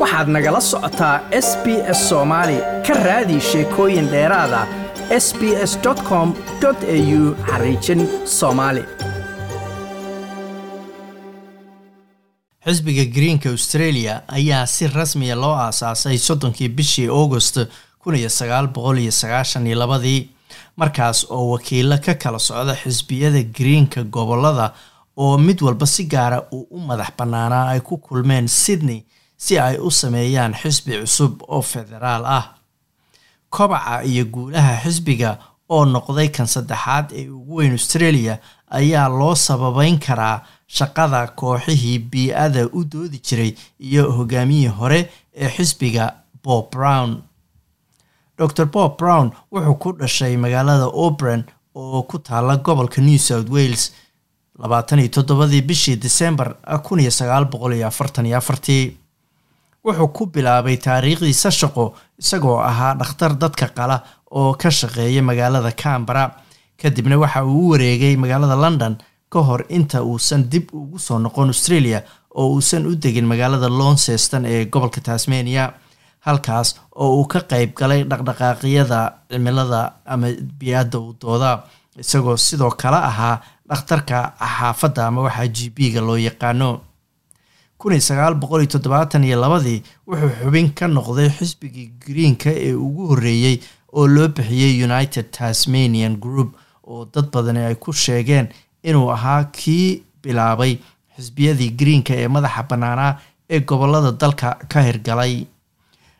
waxaad nagala socotaa s b s soomaali ka raadi sheekooyin dheeraada s b s com au xariijin soomaali xisbiga greenka australia ayaa si rasmiya loo aasaasay soddonkii bishii august kun markaas oo wakiilo ka kala socda xisbiyada greenka gobollada oo mid walba si gaara uu u madax bannaanaa ay ku kulmeen sydney si ay u sameeyaan xisbi cusub oo federaal ah. Kobaca iyo guulaha xisbiga oo noqday kan saddexaad ee ugu weyn australia ayaa loo sababeyn karaa shaqada kooxihii bii-ada u doodi jiray iyo hogaamiyii hore ee xisbiga bob brown. Dor bob brown wuxuu ku dhashay magaalada obran oo ku taala gobolka new south wales labaatan iyo toddobadii bishii december kun iyo sagaal boqol iyo afartan iyo afartii wuxuu ku bilaabay taariikhdiisa shaqo isagoo ahaa dhakhtar dadka qala oo ka shaqeeya magaalada cambara kadibna waxa uu u wareegay magaalada london ka hor inta uusan dib ugu soo noqon australia oo uusan u degin magaalada launceston ee gobolka tasmania. Halkaas oo uu ka qeyb galay dhaqdhaqaaqyada cimilada ama bi-adda u dooda isagoo sidoo kale ahaa dhakhtarka xaafadda ama waxaa g b ga loo yaqaano kun labadii wuxuu xubin ka noqday xisbigii greenka ee ugu horreeyey oo loo bixiyey united tasmanian group oo dad badani ay ku sheegeen inuu ahaa kii bilaabay xisbiyadii greenka ee madaxa bannaanaa ee gobollada dalka ka hirgalay.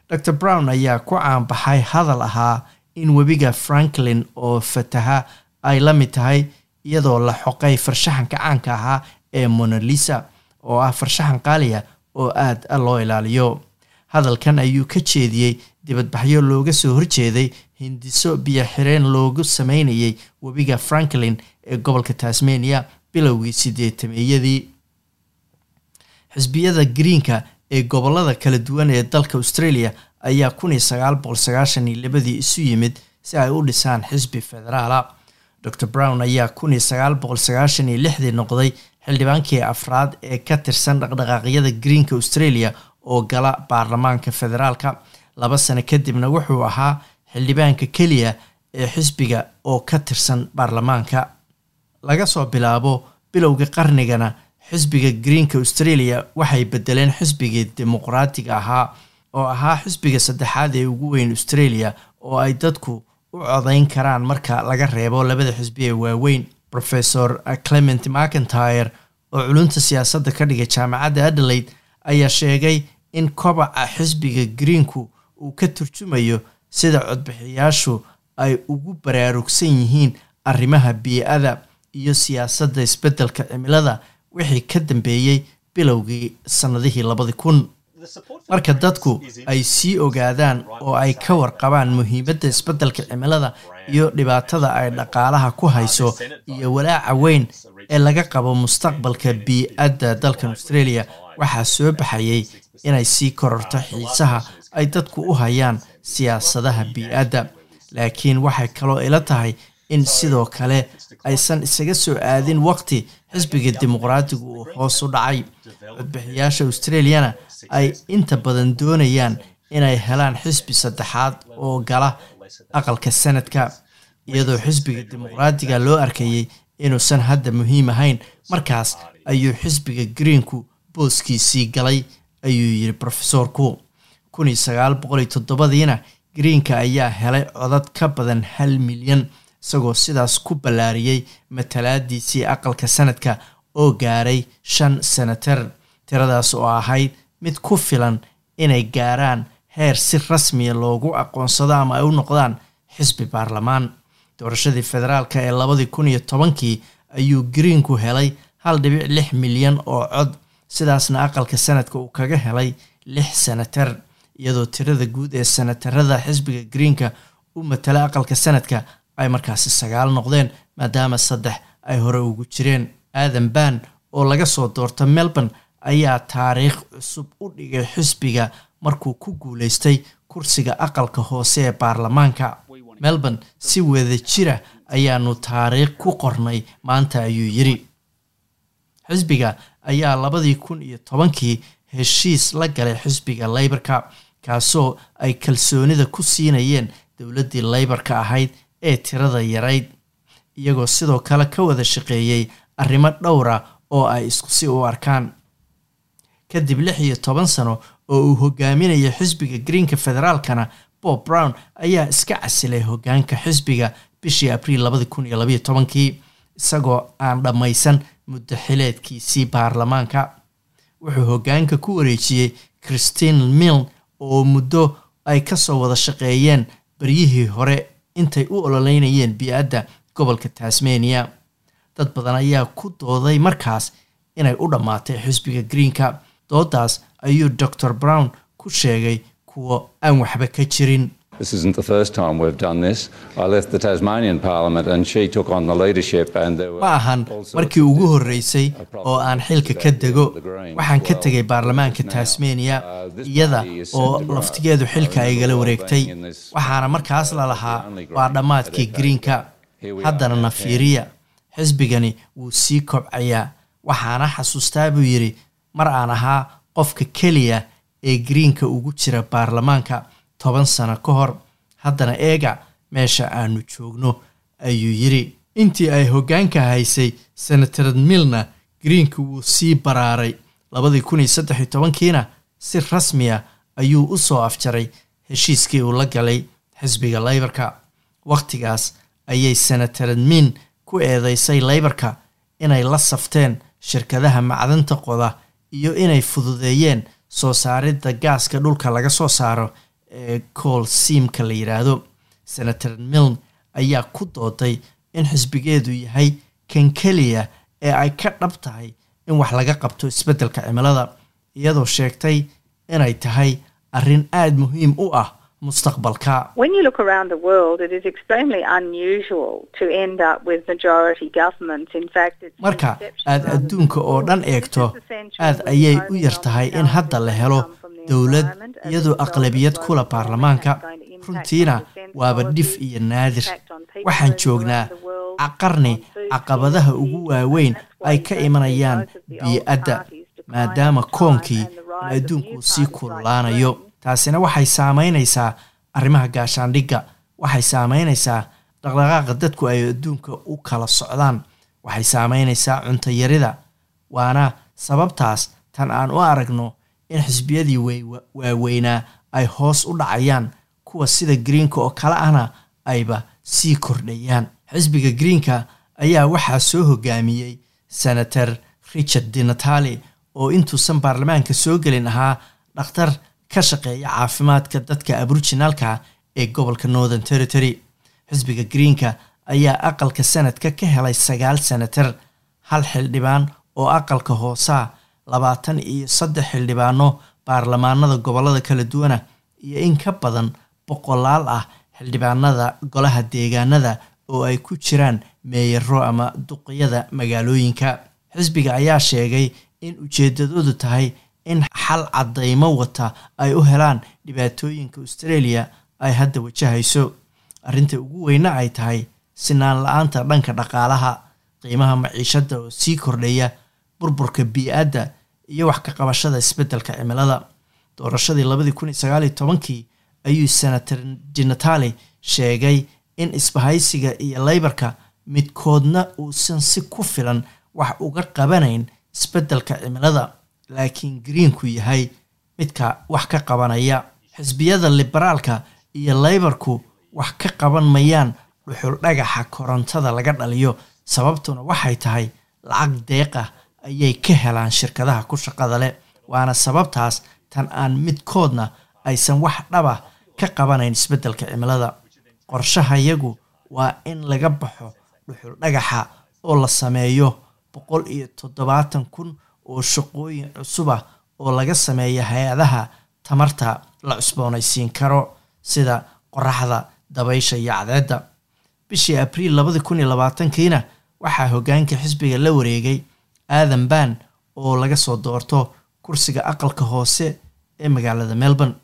Dor brown ayaa ku caanbaxay hadal ahaa in webiga franklin oo fataha ay la mid tahay iyadoo la xoqay farshaxanka caanka ahaa ee monalisa oo ah farshaxan qaaliya oo aada loo ilaaliyo. Hadalkan ayuu ka jeediyey dibadbaxyo looga soo horjeeday hindiso biyo xireen loogu sameynayay webiga franklin ee gobolka tasmania bilowgii sideetameeyadii xisbiyada greenka ee gobollada kala duwan ee dalka australia ayaa kun iyo sagaal boqol sagaashan iyo labadii isu yimid si ay u dhisaan xisbi federaala dor brown ayaa kun iyo sagaal boqol sagaashan iyo lixdii noqday xildhibaankii afraad ee ka tirsan dhaqdhaqaaqyada greenka australia oo gala baarlamaanka federaalka. Laba sano kadibna wuxuu ahaa xildhibaanka keliya ee xisbiga oo ka tirsan baarlamaanka. Laga soo bilaabo bilowga qarnigana xisbiga greenka australia waxay bedeleen xisbigii dimuqraatiga ahaa oo ahaa xisbiga saddexaad ee ugu weyn australia oo ay dadku u codayn karaan marka laga reebo labada xisbi ee waaweyn professor clement mcintyre oo culunta siyaasadda ka dhigay jaamacadda adelaide ayaa sheegay in kobaca xisbiga greenku uu ka turjumayo sida codbixiyaashu ay ugu baraarugsan yihiin arrimaha bii-ada iyo siyaasadda isbeddelka cimilada wixii ka dambeeyey bilowgii sannadihii labadi kun marka dadku ay sii ogaadaan oo ay ka warqabaan muhiimadda isbeddelka cimilada iyo dhibaatada ay dhaqaalaha ku hayso iyo walaaca weyn ee laga qabo mustaqbalka bii-adda dalkan australia waxaa soo baxayay inay sii kororto xiisaha ay dadku u hayaan siyaasadaha bii-adda laakiin waxay kaloo ila tahay in sidoo kale aysan isaga soo aadin waqti xisbiga dimuqraatigu uu hoos u dhacay. Codbixiyaasha australiana ay inta badan doonayaan inay helaan xisbi saddexaad oo gala aqalka sanadka iyadoo xisbiga dimuqraatiga loo arkayay inuusan hadda muhiim ahayn. Markaas ayuu xisbiga greenku booskiisii galay ayuu yiri rofesorku kun sagaal boqol iyo toddobadiina greenka ayaa helay codad ka badan hal milyan isagoo sidaas ku ballaariyey matalaadiisii aqalka sanadka oo gaaray shan senatar tiradaas oo ahayd mid ku filan inay gaaraan heer si rasmiya loogu aqoonsado ama ay u noqdaan xisbi baarlamaan. Doorashadii federaalka ee labadii kun iyo tobankii ayuu greenku helay hal dhibic lix milyan oo cod sidaasna aqalka sanadka uu kaga helay lix senatar iyadoo tirada guud ee senatarada xisbiga greenka u matala aqalka sanadka ay markaasi sagaal noqdeen maadaama saddex ay hore ugu jireen. Aadan ban oo laga soo doorta melbourne ayaa taariikh cusub u dhigay xisbiga markuu ku guuleystay kursiga aqalka hoose ee baarlamaanka. Melbourne si wada jira ayaanu taariikh ku qornay maanta ayuu yiri xisbiga ayaa labadii kun iyo tobankii heshiis la galay xisbiga leybarka kaasoo ay kalsoonida ku siinayeen dowladdii leybarka ahayd ee tirada yarayd iyagoo sidoo kale ka wada shaqeeyey arrimo dhowra oo ay isku si u arkaan kadib lix iyo toban sano oo uu hogaaminayay xisbiga greenka federaalkana bob brown ayaa iska casilay hogaanka xisbiga bishii abriil labadi kun iyo labayo tobankii isagoo aan dhammaysan muddo xileedkiisii baarlamaanka. Wuxuu hogaanka ku wareejiyey christine milne oo muddo ay ka soo wada shaqeeyeen baryihii hore intay u ololeynayeen bi-adda gobolka tasmania. Dad badan ayaa ku dooday markaas inay u dhammaatay xisbiga greenka doodaas ayuu dor brown ku sheegay kuwo aan waxba ka jirin. This isn't the first time we've done this. I left the Tasmanian Parliament and she took on the leadership and there were ma ahan markii ugu horreysay oo aan xilka ka dego waxaan ka tegay baarlamaanka tasmania iyada oo laftigeedu xilka igala wareegtay waxaana markaas la lahaa waa dhammaadkii greenka. haddana na fiiriya. Xisbigani wuu sii kobcayaa waxaana xasuustaa buu yidhi mar aan ahaa qofka keliya ee greenka ugu jira baarlamaanka toban sano ka hor haddana eega meesha aanu joogno ayuu yidhi. Intii ay hoggaanka haysay senatarad milna greenka wuu sii baraaray. Labadii kun iyo saddex iyo tobankiina si rasmiya ayuu u soo afjaray heshiiskii uu la galay xisbiga leybarka wakhtigaas ayay senatarad min ku eedeysay leybarka inay la safteen shirkadaha macdanta qoda iyo inay fududeeyeen soo saaridda gaaska dhulka laga soo saaro ee cool siimka la yidhaahdo senator milne ayaa ku dooday in xisbigeedu yahay kan keliya ee ay ka dhab tahay in wax laga qabto isbeddelka cimilada iyadoo sheegtay inay tahay arrin aada muhiim u ah mustaqbalka. Marka aad adduunka oo dhan eegto aad ayay u imposing yar on tahay in hadda la helo dowlad iyadoo aqlabiyad kula baarlamaanka. runtiina waaba dhif iyo naadir. waxaan joognaa food caqabadaha ugu waaweyn ay ka imanayaan bii-adda maadaama koonkii of adduunku sii kululaanayo. Taasina waxay saameynaysaa arrimaha gaashaandhigga waxay saameynaysaa dhaqdhaqaaqa dadku ay adduunka u kala socdaan. Waxay saameynaysaa cunto yarida. Waana sababtaas tan aan u aragno in xisbiyadii wey- waaweynaa ay hoos u dhacayaan. Kuwa sida greenka oo kale ahna ayba sii kordhayaan. Xisbiga greenka ayaa waxaa soo hogaamiyey senator richard dinatali oo intuusan baarlamaanka soo gelin ahaa dhakhtar ka shaqeeya caafimaadka dadka aboriginalka ee gobolka northern territory. Xisbiga greenka ayaa aqalka sanadka ka helay sagaal senatar hal xildhibaan oo aqalka hoosaa labaatan iyo saddex xildhibaano baarlamaanada gobollada kala duwana iyo in ka badan boqolaal ah xildhibaanada golaha deegaanada oo ay ku jiraan meeyaro ama duqyada magaalooyinka. Xisbiga ayaa sheegay in ujeedadoodu tahay in xal cadaymo wata ay u helaan dhibaatooyinka australia ay hadda wajahayso. Arrinta ugu weyna ay tahay sinaan la'aanta dhanka dhaqaalaha qiimaha maciishada oo sii kordhaya burburka bii-adda iyo wax ka qabashada isbeddelka cimilada. Doorashadii labadii kun iyo sagaal iyo tobankii ayuu senator dinatali sheegay in isbahaysiga iyo leybarka midkoodna uusan si ku filan wax uga qabanayn isbeddelka cimilada laakiin greenku yahay midka wax ka qabanaya. Xisbiyada liberaalka iyo leybarku wax ka qaban mayaan dhuxul dhagaxa korontada laga dhaliyo sababtuna waxay tahay lacag deeqa ayay ka helaan shirkadaha ku shaqada leh. Waana sababtaas tan aan midkoodna aysan wax dhaba ka qabanayn isbeddelka cimilada. Qorshahayagu waa in laga baxo dhuxul dhagaxa oo la sameeyo boqol iyo toddobaatan kun oo shaqooyin cusub ah oo laga sameeya hay'adaha tamarta la cusboonaysiin karo sida qoraxda dabaysha iyo cadceedda bishii abriil labadi kun iyo labaatankiina waxaa hoggaanka xisbiga la wareegay aadan ban oo laga soo doorto kursiga aqalka hoose ee magaalada melbourne.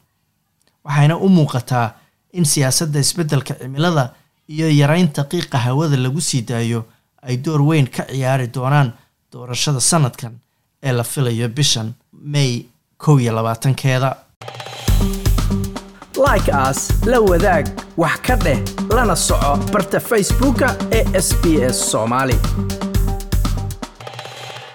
Waxayna u muuqataa in siyaasadda isbeddelka cimilada iyo yareynta qiiqa hawada lagu sii daayo ay door weyn ka ciyaari doonaan doorashada sanadkan ee la filayo bishan may kow iyo labaatankeeda. Like aas la wadaag wax ka dheh lana soco barta facebooka ee sb s soomaali